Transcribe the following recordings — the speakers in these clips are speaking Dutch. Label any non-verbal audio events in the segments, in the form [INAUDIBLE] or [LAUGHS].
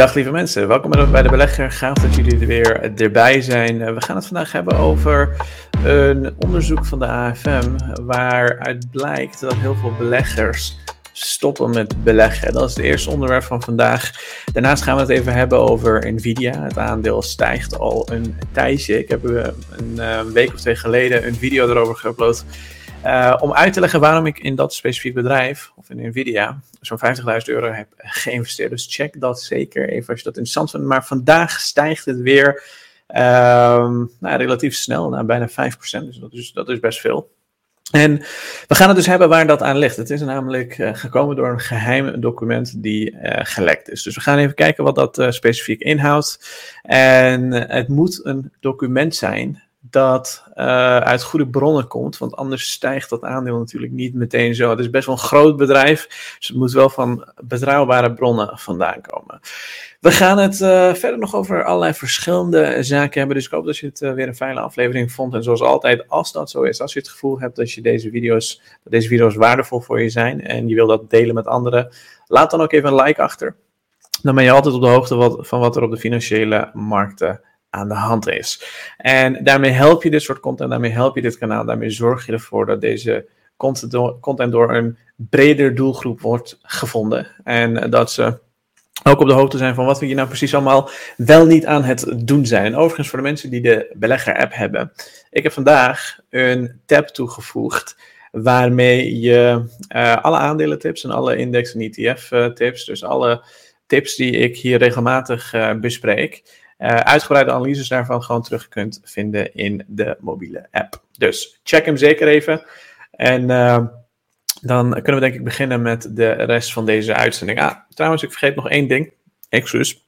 Dag lieve mensen, welkom bij de belegger. Gaaf dat jullie er weer erbij zijn. Eh, we gaan het vandaag hebben over een onderzoek van de AFM waaruit blijkt dat heel veel beleggers stoppen met beleggen. Dat is het eerste onderwerp van vandaag. Daarnaast gaan we het even hebben over Nvidia. Het aandeel stijgt al een tijdje. Ik heb een, een eh, week of twee geleden een video erover geüpload. Uh, om uit te leggen waarom ik in dat specifiek bedrijf, of in Nvidia, zo'n 50.000 euro heb geïnvesteerd. Dus check dat zeker even als je dat interessant vindt. Maar vandaag stijgt het weer uh, nou, relatief snel, naar bijna 5%. Dus dat is, dat is best veel. En we gaan het dus hebben waar dat aan ligt. Het is namelijk uh, gekomen door een geheim document die uh, gelekt is. Dus we gaan even kijken wat dat specifiek inhoudt. En het moet een document zijn dat uh, uit goede bronnen komt. Want anders stijgt dat aandeel natuurlijk niet meteen zo. Het is best wel een groot bedrijf. Dus het moet wel van betrouwbare bronnen vandaan komen. We gaan het uh, verder nog over allerlei verschillende zaken hebben. Dus ik hoop dat je het uh, weer een fijne aflevering vond. En zoals altijd, als dat zo is, als je het gevoel hebt dat je deze video's, dat deze video's waardevol voor je zijn en je wil dat delen met anderen, laat dan ook even een like achter. Dan ben je altijd op de hoogte van wat er op de financiële markten aan de hand is. En daarmee help je dit soort content, daarmee help je dit kanaal, daarmee zorg je ervoor dat deze content door, content door een breder doelgroep wordt gevonden. En dat ze ook op de hoogte zijn van wat we hier nou precies allemaal wel niet aan het doen zijn. En overigens voor de mensen die de belegger-app hebben. Ik heb vandaag een tab toegevoegd waarmee je uh, alle aandelentips en alle index- en ETF-tips, dus alle tips die ik hier regelmatig uh, bespreek, uitgebreide analyses daarvan gewoon terug kunt vinden in de mobiele app. Dus check hem zeker even. En uh, dan kunnen we denk ik beginnen met de rest van deze uitzending. Ah, trouwens, ik vergeet nog één ding. Excuus.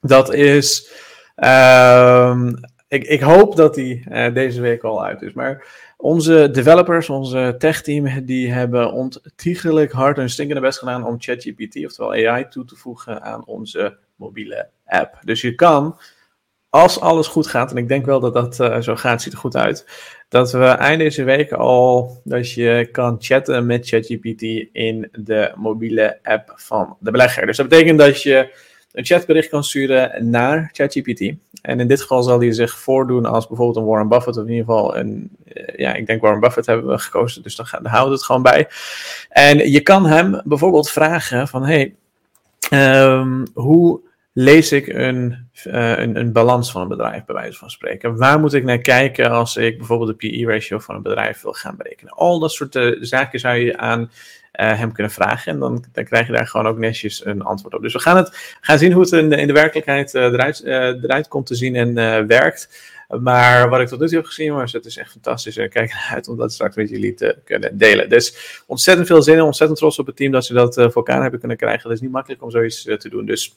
Dat is. Uh, ik, ik, hoop dat die uh, deze week al uit is. Maar onze developers, onze tech-team, die hebben ontiegelijk hard hun stinkende best gedaan om ChatGPT, oftewel AI, toe te voegen aan onze mobiele app. Dus je kan als alles goed gaat, en ik denk wel dat dat uh, zo gaat, ziet er goed uit, dat we eind deze week al, dat je kan chatten met ChatGPT in de mobiele app van de belegger. Dus dat betekent dat je een chatbericht kan sturen naar ChatGPT. En in dit geval zal die zich voordoen als bijvoorbeeld een Warren Buffett, of in ieder geval een, ja, ik denk Warren Buffett hebben we gekozen, dus dan, dan houden we het gewoon bij. En je kan hem bijvoorbeeld vragen van, hey, um, hoe lees ik een, uh, een, een, balans van een bedrijf, bij wijze van spreken. Waar moet ik naar kijken als ik bijvoorbeeld de PE-ratio van een bedrijf wil gaan berekenen? Al dat soort uh, zaken zou je aan uh, hem kunnen vragen en dan, dan krijg je daar gewoon ook netjes een antwoord op. Dus we gaan, het, gaan zien hoe het in de, in de werkelijkheid eruit, eruit komt te zien en werkt. Maar wat ik tot nu toe heb gezien, jongens, het is echt fantastisch. En kijk [LAUGHS] uit om dat straks met jullie te kunnen delen. Dus ontzettend veel zin en ontzettend trots op het team dat ze dat voor elkaar hebben kunnen krijgen. Het is niet makkelijk om zoiets te doen. Dus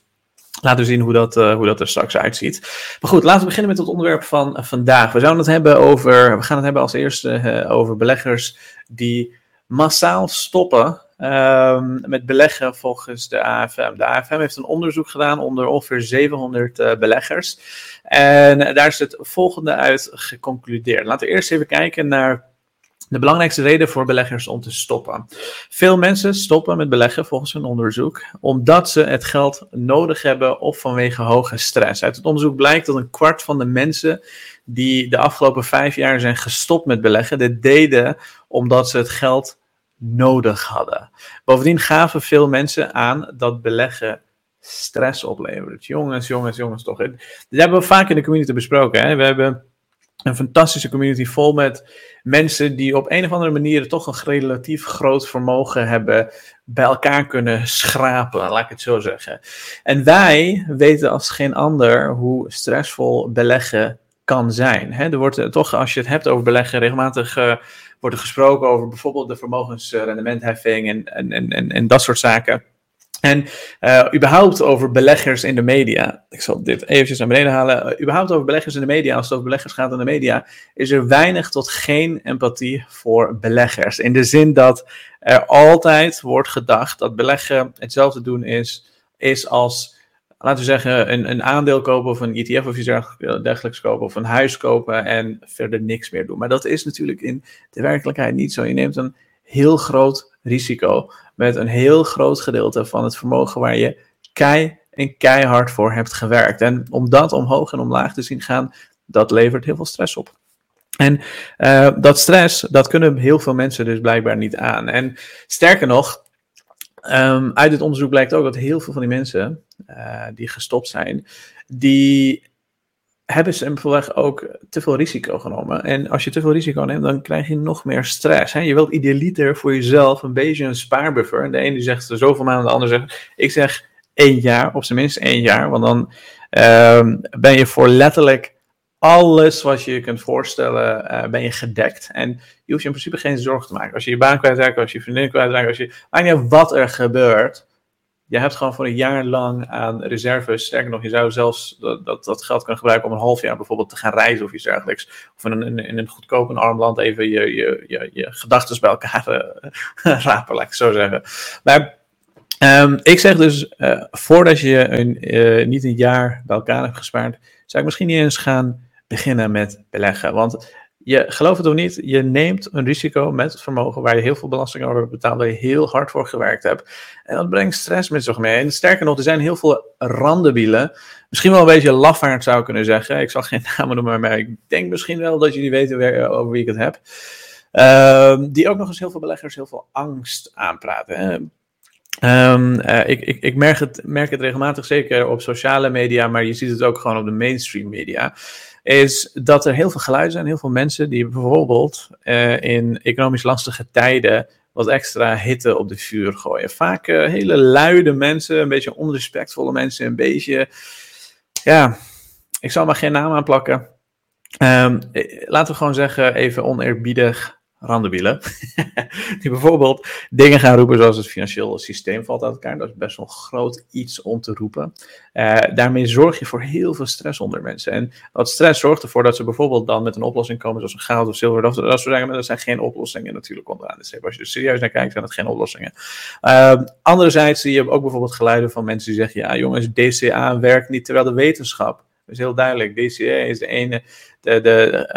Laten we zien hoe dat, uh, hoe dat er straks uitziet. Maar goed, laten we beginnen met het onderwerp van uh, vandaag. We zouden het hebben over, we gaan het hebben als eerste uh, over beleggers die massaal stoppen um, met beleggen volgens de AFM. De AFM heeft een onderzoek gedaan onder ongeveer 700 beleggers. En daar is het volgende uit geconcludeerd. Laten we eerst even kijken naar de belangrijkste reden voor beleggers om te stoppen. Veel mensen stoppen met beleggen volgens een onderzoek omdat ze het geld nodig hebben of vanwege hoge stress. Uit het onderzoek blijkt dat een kwart van de mensen die de afgelopen vijf jaar zijn gestopt met beleggen, dit deden omdat ze het geld nodig hadden. Bovendien gaven veel mensen aan dat beleggen stress oplevert. Jongens, jongens, jongens, toch. Dit hebben we vaak in de community besproken. Hè? We hebben een fantastische community vol met mensen die op een of andere manier toch een relatief groot vermogen hebben bij elkaar kunnen schrapen, laat ik het zo zeggen. En wij weten als geen ander hoe stressvol beleggen kan zijn. er wordt toch, als je het hebt over beleggen, regelmatig uh, wordt er gesproken over bijvoorbeeld de vermogensrendementheffing en, en, en, en dat soort zaken. En uh, überhaupt over beleggers in de media. Ik zal dit eventjes naar beneden halen. Uh, überhaupt over beleggers in de media, als het over beleggers gaat in de media, is er weinig tot geen empathie voor beleggers. In de zin dat er altijd wordt gedacht dat beleggen hetzelfde doen is, is als, laten we zeggen, een, een aandeel kopen of een ETF of iets dergelijks kopen of een huis kopen en verder niks meer doen. Maar dat is natuurlijk in de werkelijkheid niet zo. Je neemt een heel groot risico met een heel groot gedeelte van het vermogen waar je kei en keihard voor hebt gewerkt. En om dat omhoog en omlaag te zien gaan, dat levert heel veel stress op. En uh, dat stress, dat kunnen heel veel mensen dus blijkbaar niet aan. En sterker nog, um, uit het onderzoek blijkt ook dat heel veel van die mensen uh, die gestopt zijn, die hebben simpelweg ook te veel risico genomen. En als je te veel risico neemt, dan krijg je nog meer stress. Hè? Je wilt idealiter voor jezelf een beetje een spaarbuffer. En de ene zegt zoveel maanden, de ander zegt, ik zeg één jaar, of tenminste één jaar. Want dan um, ben je voor letterlijk alles wat je je kunt voorstellen, uh, ben je gedekt. En je hoeft je in principe geen zorgen te maken. Als je je baan kwijtraakt, als je je vriendin kwijtraakt, als je... Maakt wat er gebeurt. Je hebt gewoon voor een jaar lang aan reserves. Sterker nog, je zou zelfs dat, dat, dat geld kunnen gebruiken om een half jaar bijvoorbeeld te gaan reizen of iets dergelijks. Of in een, in een goedkoop arm land even je, je, je, je gedachten bij elkaar uh, [LAUGHS] rapen, laat ik zo zeggen. Maar um, ik zeg dus, uh, voordat je een, uh, niet een jaar bij elkaar hebt gespaard, zou ik misschien niet eens gaan beginnen met beleggen. Want je gelooft het of niet, je neemt een risico met het vermogen waar je heel veel belasting over betaalt, waar je heel hard voor gewerkt hebt. En dat brengt stress met zich mee. En sterker nog, er zijn heel veel randenbielen. Misschien wel een beetje lafaard zou ik kunnen zeggen. Ik zal geen [LAUGHS] namen noemen, maar ik denk misschien wel dat jullie weten over wie ik het heb. Uh, die ook nog eens heel veel beleggers heel veel angst aanpraten. Um, uh, ik, ik, ik merk, het, merk het regelmatig, zeker op sociale media, maar je ziet het ook gewoon op de mainstream media is dat er heel veel geluiden zijn, heel veel mensen die bijvoorbeeld uh, in economisch lastige tijden wat extra hitte op de vuur gooien. Vaak uh, hele luide mensen, een beetje onrespectvolle mensen, een beetje, ja, ik zal maar geen naam aanplakken. Um, laten we gewoon zeggen, even oneerbiedig, randebielen. [LAUGHS] die bijvoorbeeld dingen gaan roepen zoals het financiële systeem valt uit elkaar. Dat is best wel groot iets om te roepen. Uh, daarmee zorg je voor heel veel stress onder mensen. En dat stress zorgt ervoor dat ze bijvoorbeeld dan met een oplossing komen zoals een goud of zilver. Dat, zijn geen oplossingen natuurlijk onderaan de. Als je er serieus naar kijkt, zijn dat geen oplossingen. Uh, anderzijds zie je ook bijvoorbeeld geluiden van mensen die zeggen, ja jongens, DCA werkt niet, terwijl de wetenschap is heel duidelijk. DCA is de ene, de, de,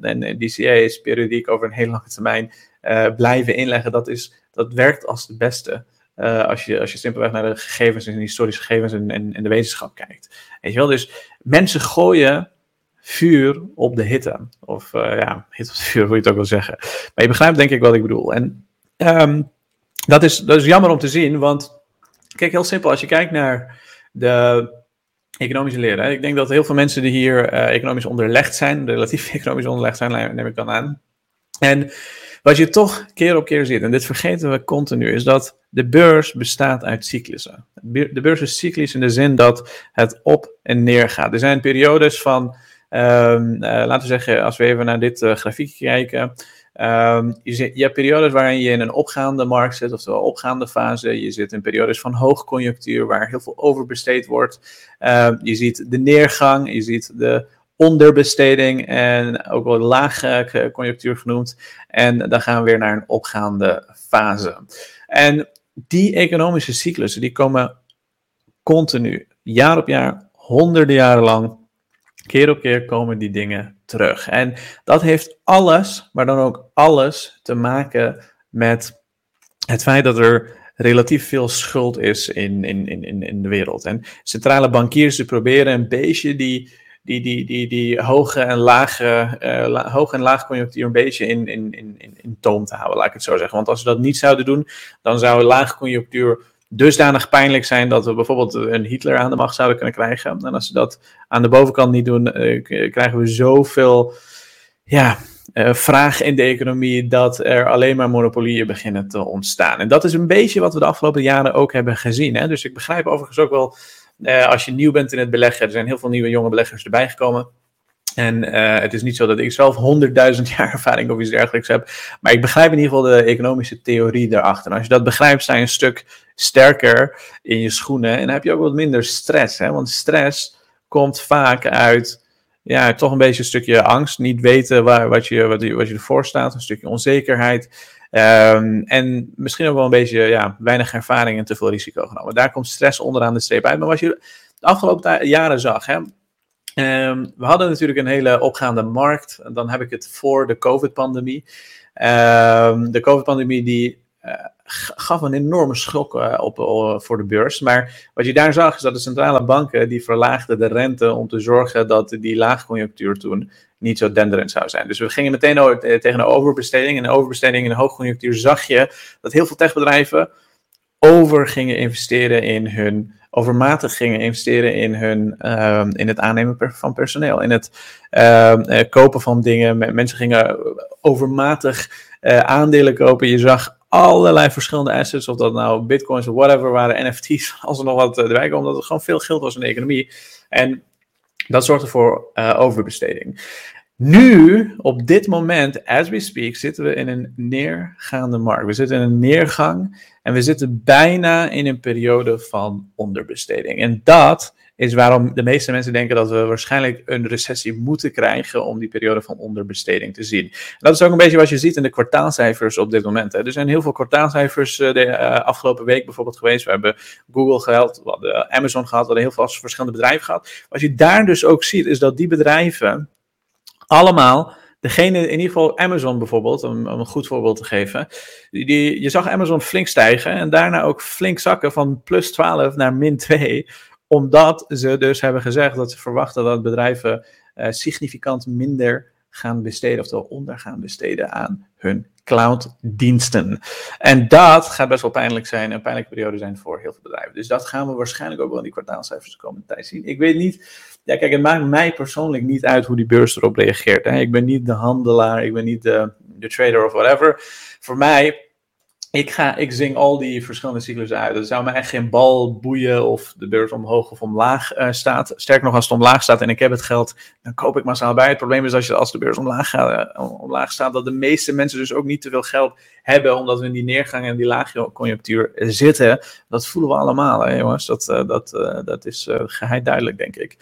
uh, en DCA is periodiek over een hele lange termijn uh, blijven inleggen. Dat, is, dat werkt als het beste. Uh, als, je, als je simpelweg naar de gegevens en historische gegevens en, en, de wetenschap kijkt. Weet je wel, dus mensen gooien vuur op de hitte. Of ja, hitte op vuur, wil je het ook wel zeggen. Maar je begrijpt denk ik wat ik bedoel. En um, dat, is, dat is jammer om te zien, want kijk, heel simpel, als je kijkt naar de economische leren. Ik denk dat heel veel mensen die hier uh, economisch onderlegd zijn, relatief [LAUGHS] economisch onderlegd zijn, neem ik dan aan. En wat je toch keer op keer ziet, en dit vergeten we continu, is dat de beurs bestaat uit cyclussen. De beurs is cyclisch in de zin dat het op en neer gaat. Er zijn periodes van, um, uh, laten we zeggen, als we even naar dit uh, grafiekje kijken, Um, je, je, hebt periodes waarin je in een opgaande markt zit, oftewel opgaande fase. Je zit in periodes van hoogconjunctuur, waar heel veel overbesteed wordt. Um, je ziet de neergang, je ziet de onderbesteding en ook wel lage conjunctuur genoemd. En dan gaan we weer naar een opgaande fase. En die economische cyclussen, die komen continu, jaar op jaar, honderden jaren lang keer op keer komen die dingen terug. En dat heeft alles, maar dan ook alles te maken met het feit dat er relatief veel schuld is in, in, in, in de wereld. En centrale bankiers proberen een beetje die, die, die, die, die hoge en lage, uh, en laag conjunctuur een beetje in, in, in, in toom te houden, laat ik het zo zeggen. Want als ze dat niet zouden doen, dan zou laag conjunctuur dusdanig pijnlijk zijn dat we bijvoorbeeld een Hitler aan de macht zouden kunnen krijgen. En als ze dat aan de bovenkant niet doen, uh, krijgen we zoveel ja, uh, vraag in de economie dat er alleen maar monopolieën beginnen te ontstaan. En dat is een beetje wat we de afgelopen jaren ook hebben gezien. Hè? Dus ik begrijp overigens ook wel, uh, als je nieuw bent in het beleggen, er zijn heel veel nieuwe jonge beleggers erbij gekomen. En uh, het is niet zo dat ik zelf honderdduizend [LAUGHS] jaar ervaring of iets dergelijks heb. Maar ik begrijp in ieder geval de economische theorie daarachter. En als je dat begrijpt, sta je een stuk sterker in je schoenen. En dan heb je ook wat minder stress. Hè? Want stress komt vaak uit ja, toch een beetje een stukje angst. Niet weten waar, wat, je, wat, je, wat je ervoor staat. Een stukje onzekerheid. Um, en misschien ook wel een beetje ja, weinig ervaring en te veel risico genomen. Daar komt stress onderaan de streep uit. Maar wat je de afgelopen jaren zag. Hè, Um, we hadden natuurlijk een hele opgaande markt. Dan heb ik het voor de COVID-pandemie. Um, de COVID-pandemie die uh, gaf een enorme schok op, voor de beurs. Maar wat je daar zag is dat de centrale banken die verlaagden de rente om te zorgen dat die laagconjunctuur toen niet zo denderend zou zijn. Dus we gingen meteen tegen een overbesteding. En overbesteding in de hoogconjunctuur zag je dat heel veel techbedrijven over gingen investeren in hun, overmatig gingen investeren in, hun, uh, in het aannemen van personeel, in het uh, kopen van dingen. Mensen gingen overmatig uh, aandelen kopen. Je zag allerlei verschillende assets, of dat nou bitcoins of whatever waren, [LAUGHS] NFT's, als er nog wat erbij kwam, omdat er gewoon veel geld was in de economie. En dat zorgde voor overbesteding. Nu, op dit moment, as we speak, zitten we in een neergaande markt. We zitten in een neergang en we zitten bijna in een periode van onderbesteding. En dat is waarom de meeste mensen denken dat we waarschijnlijk een recessie moeten krijgen om die periode van onderbesteding te zien. dat is ook een beetje wat je ziet in de kwartaalcijfers op dit moment. Hè. Er zijn heel veel kwartaalcijfers uh, de uh, afgelopen week bijvoorbeeld geweest. We hebben Google gehad, we hadden Amazon gehad, we hadden heel veel verschillende bedrijven gehad. Wat je daar dus ook ziet, is dat die bedrijven allemaal, degene, in ieder geval Amazon bijvoorbeeld, om, om een goed voorbeeld te geven, die, je zag Amazon flink stijgen en daarna ook flink zakken van plus 12 naar min 2, omdat ze dus hebben gezegd dat ze verwachten dat bedrijven uh, significant minder gaan besteden, oftewel onder gaan besteden aan hun clouddiensten. En dat gaat best wel pijnlijk zijn, een pijnlijke periode zijn voor heel veel bedrijven. Dus dat gaan we waarschijnlijk ook wel in die kwartaalcijfers de komende tijd zien. Ik weet niet, ja kijk, het maakt mij persoonlijk niet uit hoe die beurs erop reageert. Hè. Ik ben niet de handelaar, ik ben niet de, de trader of whatever. Voor mij ik, ga, ik zing al die verschillende cyclussen uit. Het zou me echt geen bal boeien of de beurs omhoog of omlaag uh, staat. Sterker nog, als het omlaag staat en ik heb het geld, dan koop ik massaal bij. Het probleem is als, je, als de beurs omlaag, gaat, uh, omlaag staat, dat de meeste mensen dus ook niet te veel geld hebben, omdat we in die neergang en die laagje conjunctuur zitten. Dat voelen we allemaal, hè, jongens. Dat, uh, dat, dat is geheid duidelijk, denk ik.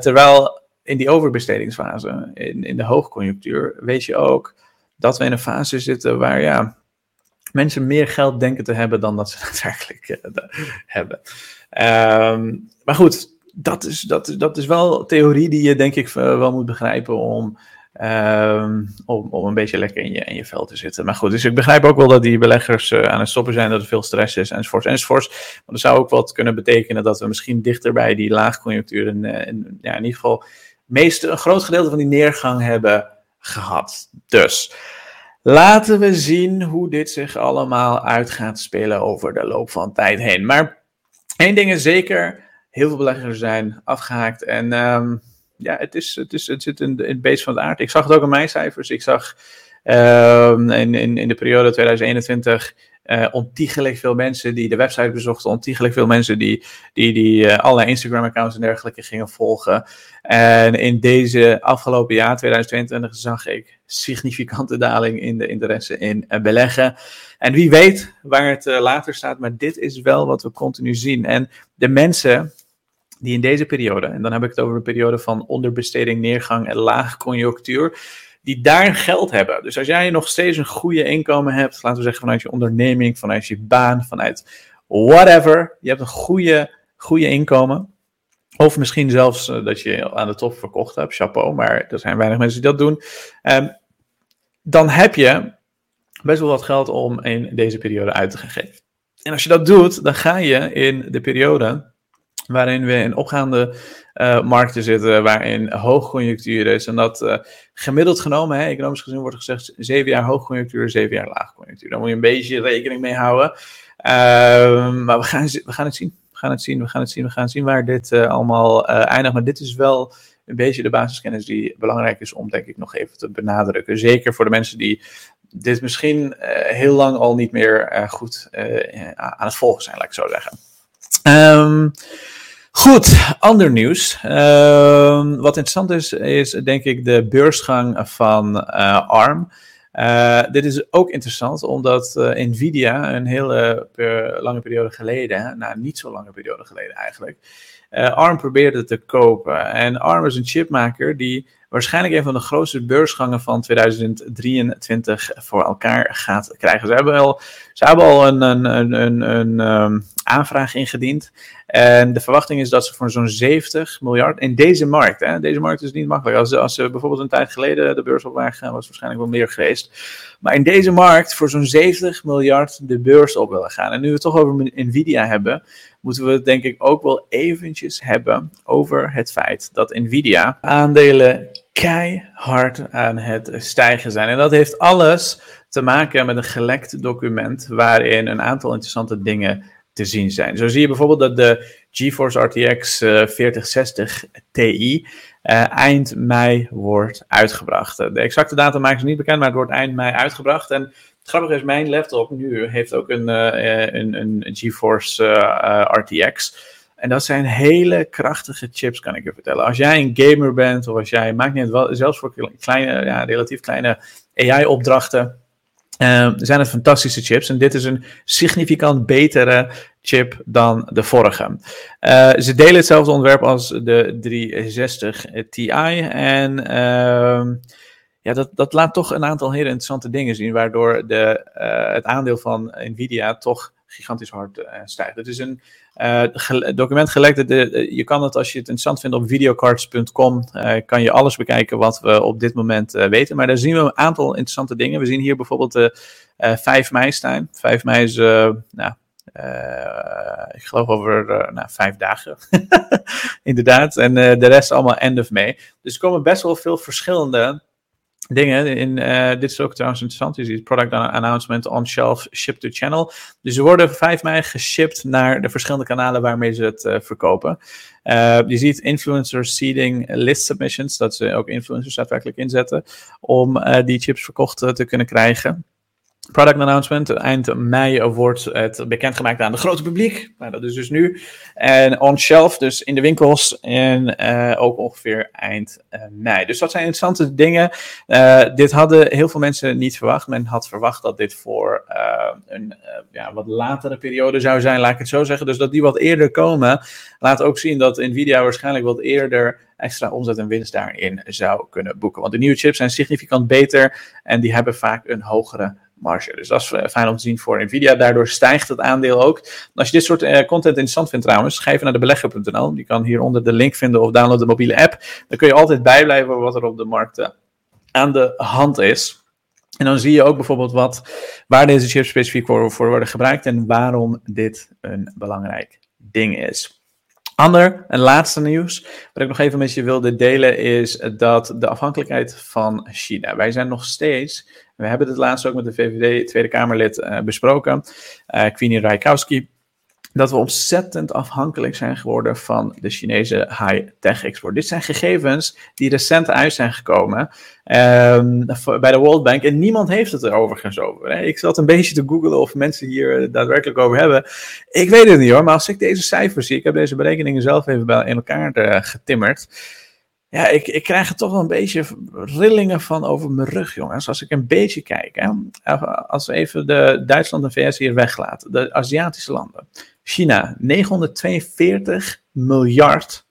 terwijl in die overbestedingsfase, in, in de hoogconjunctuur, weet je ook dat we in een fase zitten waar ja mensen meer geld denken te hebben dan dat ze [LAUGHS] daadwerkelijk uh, hebben. Um, maar goed, dat is, dat, dat is wel theorie die je denk ik wel moet begrijpen om, um, om, om een beetje lekker in je, in je vel te zitten. Maar goed, dus ik begrijp ook wel dat die beleggers uh, aan het stoppen zijn, dat er veel stress is enzovoorts enzovoorts. Maar dat zou ook wat kunnen betekenen dat we misschien dichter bij die laagconjunctuur en, en ja, in ieder geval meest, een groot gedeelte van die neergang hebben gehad. Dus... Laten we zien hoe dit zich allemaal uit gaat spelen over de loop van tijd heen. Maar één ding is zeker, heel veel beleggers zijn afgehaakt. En um, ja, het, is, het, is, het zit in, in het beest van de aard. Ik zag het ook in mijn cijfers. Ik zag um, in, in, in de periode 2021 uh, ontiegelijk veel mensen die de website bezochten, ontiegelijk veel mensen die, die, die uh, allerlei Instagram-accounts en dergelijke gingen volgen. En in deze afgelopen jaar, 2022, zag ik significante daling in de interesse in uh, beleggen. En wie weet waar het later staat, maar dit is wel wat we continu zien. En de mensen die in deze periode, en dan heb ik het over een periode van onderbesteding, neergang en laag conjunctuur die daar geld hebben. Dus als jij nog steeds een goede inkomen hebt, laten we zeggen vanuit je onderneming, vanuit je baan, vanuit whatever, je hebt een goede, goede inkomen. Of misschien zelfs uh, dat je aan de top verkocht hebt, chapeau, maar er zijn weinig mensen die dat doen. Um, dan heb je best wel wat geld om in deze periode uit te geven. En als je dat doet, dan ga je in de periode waarin we in opgaande uh, markten zitten, waarin hoogconjunctuur is. En dat uh, gemiddeld genomen, hè, economisch gezien wordt gezegd, zeven jaar hoogconjunctuur, zeven jaar laagconjunctuur. Daar moet je een beetje rekening mee houden. Uh, maar we gaan, het zien. We gaan het zien, we gaan het zien, we gaan zien waar dit uh, allemaal eindigt. Maar dit is wel een beetje de basiskennis die belangrijk is om, denk ik, nog even te benadrukken. Zeker voor de mensen die dit misschien heel lang al niet meer goed aan het volgen zijn, laat ik zo zeggen. Um, Goed, ander nieuws. Uh, wat interessant is, is denk ik de beursgang van uh, ARM. Uh, dit is ook interessant, omdat uh, Nvidia een hele lange periode geleden, nou niet zo lange periode geleden eigenlijk, ARM probeerde te kopen. En ARM is een chipmaker die waarschijnlijk een van de grootste beursgangen van 2023 voor elkaar gaat krijgen. Ze hebben al, ze hebben al een, een, een, een, ehm, aanvraag ingediend. En de verwachting is dat ze voor zo'n 70 miljard in deze markt, hè, deze markt is niet makkelijk. Als, als ze bijvoorbeeld een tijd geleden de beurs op waren gegaan, was het waarschijnlijk wel meer geweest. Maar in deze markt voor zo'n 70 miljard de beurs op willen gaan. En nu we het toch over Nvidia hebben, moeten we het denk ik ook wel eventjes hebben over het feit dat Nvidia aandelen keihard aan het stijgen zijn. En dat heeft alles te maken met een gelekt document waarin een aantal interessante dingen te zien zijn. Zo zie je bijvoorbeeld dat de GeForce RTX 4060 Ti eind mei wordt uitgebracht. De exacte datum maken ze niet bekend, maar het wordt eind mei uitgebracht. En het grappige is, mijn laptop nu heeft ook een, uh, een, een GeForce RTX. En dat zijn hele krachtige chips, kan ik je vertellen. Als jij een gamer bent, of als jij, maakt niet zelfs voor kleine, ja, relatief kleine AI-opdrachten, uh, zijn het fantastische chips. En dit is een significant betere chip dan de vorige. Uh, ze delen hetzelfde ontwerp als de 360 Ti. En uh, ja, dat, dat laat toch een aantal hele interessante dingen zien, waardoor de, uh, het aandeel van Nvidia toch gigantisch hard uh, stijgt. Het is een uh, document gelekt. je kan het als je het interessant vindt op videocards.com. Kan je alles bekijken wat we op dit moment weten. Maar daar zien we een aantal interessante dingen. We zien hier bijvoorbeeld de 5 mei staan. 5 mei is, nou, ik geloof over nou, vijf dagen. [LAUGHS] Inderdaad. En de rest allemaal end of May. Dus er komen best wel veel verschillende dingen. In, uh, dit is ook trouwens interessant. Je ziet product announcement on shelf, ship to channel. Dus ze worden 5 mei geshipped naar de verschillende kanalen waarmee ze het uh, verkopen. Uh, je ziet influencers seeding list submissions, dat ze ook influencers daadwerkelijk inzetten om die chips verkocht te kunnen krijgen. Product announcement. Eind mei wordt het bekendgemaakt aan het grote publiek. Nou, dat is dus nu. En on shelf, dus in de winkels. En uh, ook ongeveer eind uh, mei. Dus dat zijn interessante dingen. Uh, dit hadden heel veel mensen niet verwacht. Men had verwacht dat dit voor een ja, wat latere periode zou zijn, laat ik het zo zeggen. Dus dat die wat eerder komen, laat ook zien dat Nvidia waarschijnlijk wat eerder extra omzet en winst daarin zou kunnen boeken. Want de nieuwe chips zijn significant beter en die hebben vaak een hogere Dus dat is eh, fijn om te zien voor Nvidia. Daardoor stijgt het aandeel ook. als je dit soort uh, content interessant vindt trouwens, ga even naar de belegger.nl. Je kan hieronder de link vinden of download de mobiele app. Dan kun je altijd bijblijven wat er op de markt uh, aan de hand is. En dan zie je ook bijvoorbeeld wat, waar deze chips specifiek voor, voor worden gebruikt en waarom dit een belangrijk ding is. Ander en laatste nieuws, wat ik nog even met je wilde delen, is dat de afhankelijkheid van China. Wij zijn nog steeds, we hebben het laatst ook met de VVD Tweede Kamerlid uh, besproken, uh, Queenie Rijkowski, dat we ontzettend afhankelijk zijn geworden van de Chinese high-tech export. Dit zijn gegevens die recent uit zijn gekomen um, bij de World Bank en niemand heeft het er overigens over. Hè. Ik zat een beetje te googlen of mensen hier daadwerkelijk over hebben. Ik weet het niet hoor, maar als ik deze cijfers zie, ik heb deze berekeningen zelf even bij in elkaar uh, getimmerd. Ja, ik, ik krijg er toch wel een beetje rillingen van over mijn rug, jongens. Als ik een beetje kijk, als we even de Duitsland en VS hier weglaten, de Aziatische landen. China, 942 miljard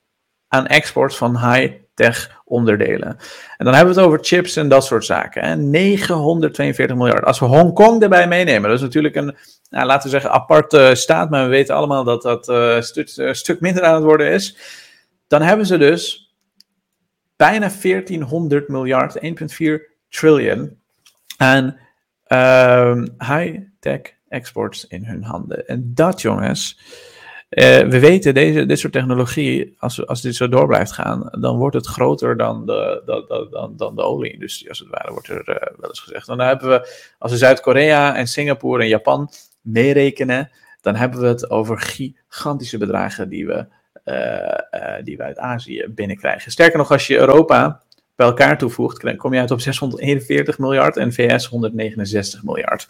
aan export van high-tech onderdelen. En dan hebben we het over chips en dat soort zaken. Hè? 942 miljard. Als we Hongkong erbij meenemen, dat is natuurlijk een, nou, laten we zeggen, aparte staat, maar we weten allemaal dat dat een stuk, uh, stuk minder aan het worden is. Dan hebben ze dus bijna 1400 miljard, 1,4 trillion aan uh, high-tech exports in hun handen. En dat, jongens, uh, we weten, deze, dit soort technologie, als, als dit zo door blijft gaan, dan wordt het groter dan de, dan, dan, dan de olieindustrie, als het ware, wordt er uh, wel eens gezegd. dan hebben we, als we Zuid-Korea en Singapore en Japan meerekenen, dan hebben we het over gigantische bedragen die we, uh, die we uit Azië binnenkrijgen. Sterker nog, als je Europa bij elkaar toevoegt, kom je uit op 641 miljard en VS 169 miljard.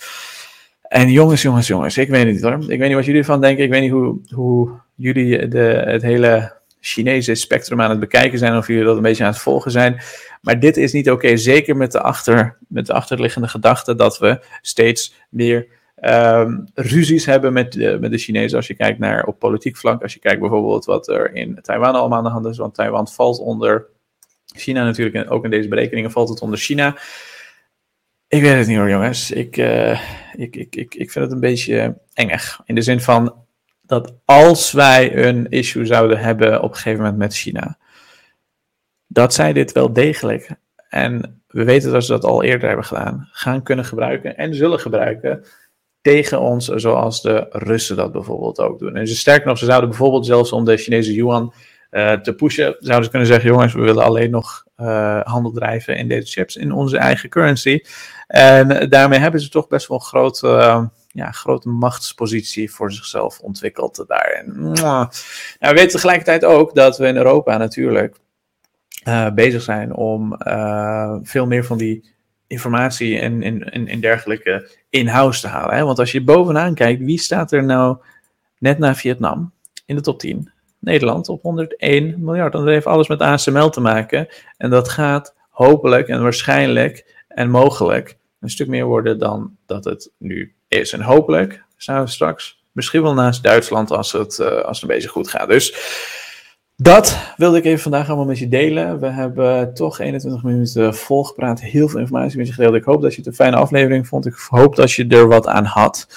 En jongens, jongens, jongens, ik weet het niet hoor. Ik weet niet wat jullie ervan denken. Ik weet niet hoe, hoe jullie de, het hele Chinese spectrum aan het bekijken zijn. Of jullie dat een beetje aan het volgen zijn. Maar dit is niet oké. Zeker met de, achter, met de achterliggende gedachte dat we steeds meer um, ruzies hebben met de, met de Chinezen. Als je kijkt naar op politiek vlak. Als je kijkt bijvoorbeeld wat er in Taiwan allemaal aan de hand is. Want Taiwan valt onder China natuurlijk, ook in deze berekeningen valt het onder China. Ik weet het niet hoor, jongens. Ik, uh, ik, ik, ik, ik vind het een beetje engig. In de zin van dat als wij een issue zouden hebben op een gegeven moment met China, dat zij dit wel degelijk, en we weten dat ze dat al eerder hebben gedaan, gaan kunnen gebruiken en zullen gebruiken tegen ons, zoals de Russen dat bijvoorbeeld ook doen. En ze sterker nog, ze zouden bijvoorbeeld zelfs om de Chinese yuan te pushen, zouden ze kunnen zeggen: jongens, we willen alleen nog uh, handel drijven in deze chips in onze eigen currency. En daarmee hebben ze toch best wel een grote, uh, ja, grote machtspositie voor zichzelf ontwikkeld daarin. Nou, we weten tegelijkertijd ook dat we in Europa natuurlijk bezig zijn om veel meer van die informatie en, en, en, dergelijke in-house te halen. Hè? Want als je bovenaan kijkt, wie staat er nou net na Vietnam in de top 10? Nederland op 101 miljard. En dat heeft alles met ASML te maken. En dat gaat hopelijk en waarschijnlijk en mogelijk een stuk meer worden dan dat het nu is. En hopelijk staan we straks misschien wel naast Duitsland als het, uh, als het een beetje goed gaat. Dus dat wilde ik even vandaag allemaal met je delen. We hebben toch 21 minuten volgepraat, heel veel informatie met je gedeeld. Ik hoop dat je het een fijne aflevering vond. Ik hoop dat je er wat aan had.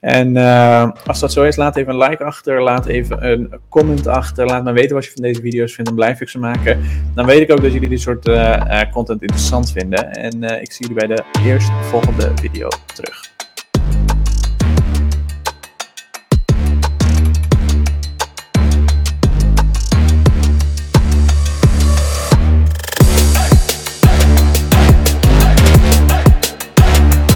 En uh, als dat zo is, laat even een like achter, laat even een comment achter. Laat me weten wat je van deze video's vindt, dan blijf ik ze maken. Dan weet ik ook dat jullie dit soort uh, content interessant vinden. En ik zie jullie bij de eerstvolgende video terug.